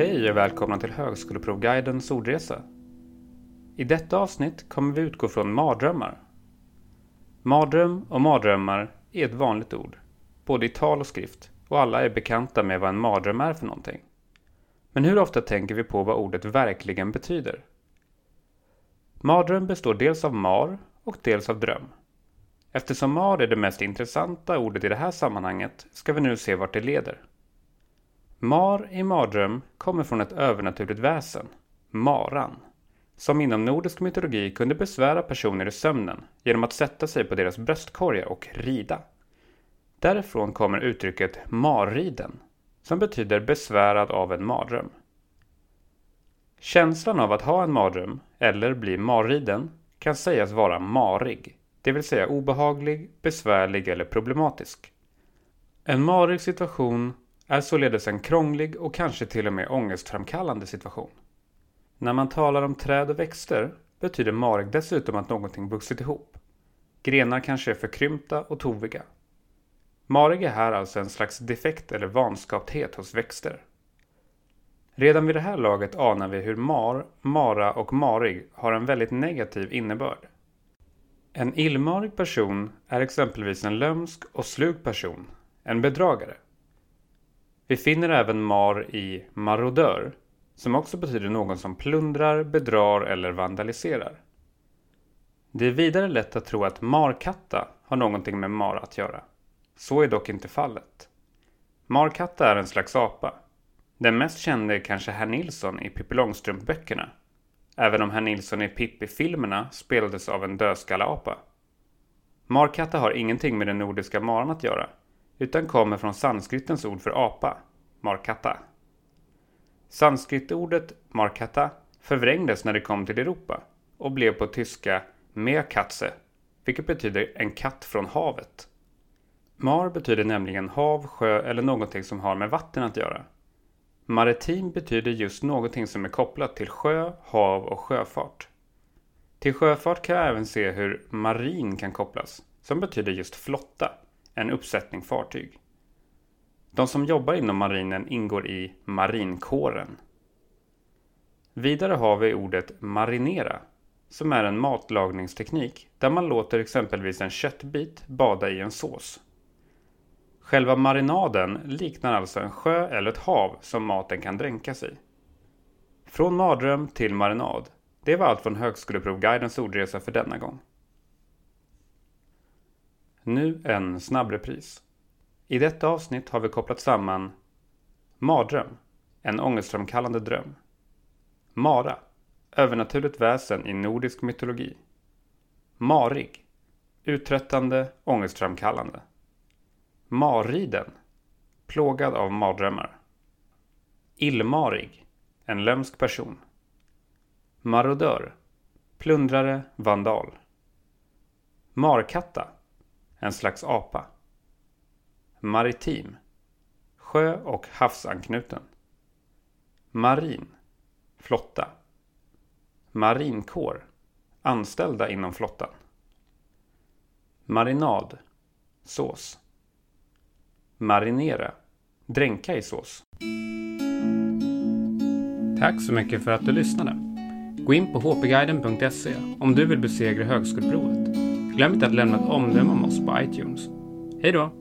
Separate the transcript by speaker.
Speaker 1: Hej och välkomna till Högskoleprovguidens ordresa. I detta avsnitt kommer vi utgå från mardrömmar. Mardröm och mardrömmar är ett vanligt ord, både i tal och skrift, och alla är bekanta med vad en mardröm är för någonting. Men hur ofta tänker vi på vad ordet verkligen betyder? Mardröm består dels av mar och dels av dröm. Eftersom mar är det mest intressanta ordet i det här sammanhanget ska vi nu se vart det leder. Mar i mardröm kommer från ett övernaturligt väsen, maran, som inom nordisk mytologi kunde besvära personer i sömnen genom att sätta sig på deras bröstkorgar och rida. Därifrån kommer uttrycket marriden, som betyder besvärad av en mardröm. Känslan av att ha en mardröm, eller bli marriden, kan sägas vara marig, det vill säga obehaglig, besvärlig eller problematisk. En marig situation är således en krånglig och kanske till och med ångestframkallande situation. När man talar om träd och växter betyder marig dessutom att någonting vuxit ihop. Grenar kanske är förkrympta och toviga. Marig är här alltså en slags defekt eller vanskapthet hos växter. Redan vid det här laget anar vi hur mar, mara och marig har en väldigt negativ innebörd. En illmarig person är exempelvis en lömsk och slug person, en bedragare. Vi finner även mar i marodör, som också betyder någon som plundrar, bedrar eller vandaliserar. Det är vidare lätt att tro att markatta har någonting med mar att göra. Så är dock inte fallet. Markatta är en slags apa. Den mest kände är kanske Herr Nilsson i Pippi Långstrump-böckerna. Även om Herr Nilsson i Pippi-filmerna spelades av en dödskalleapa. Markatta har ingenting med den nordiska maran att göra utan kommer från sanskritens ord för apa, markatta. Sanskritordet markatta förvrängdes när det kom till Europa och blev på tyska meerkatze, vilket betyder en katt från havet. Mar betyder nämligen hav, sjö eller någonting som har med vatten att göra. Maritim betyder just någonting som är kopplat till sjö, hav och sjöfart. Till sjöfart kan jag även se hur marin kan kopplas, som betyder just flotta en uppsättning fartyg. De som jobbar inom marinen ingår i marinkåren. Vidare har vi ordet marinera som är en matlagningsteknik där man låter exempelvis en köttbit bada i en sås. Själva marinaden liknar alltså en sjö eller ett hav som maten kan dränkas i. Från mardröm till marinad. Det var allt från Högskoleprovguidens ordresa för denna gång. Nu en snabbrepris. I detta avsnitt har vi kopplat samman Mardröm, en ångestframkallande dröm. Mara, övernaturligt väsen i nordisk mytologi. Marig, uttröttande, ångestframkallande. Marriden, plågad av mardrömmar. Illmarig, en lömsk person. Marodör, plundrare, vandal. Markatta, en slags apa. Maritim. Sjö och havsanknuten. Marin. Flotta. Marinkår. Anställda inom flottan. Marinad. Sås. Marinera. Dränka i sås. Tack så mycket för att du lyssnade. Gå in på hpguiden.se om du vill besegra högskoleprovet. Glöm inte att lämna ett omdöme om oss på iTunes. Hej då!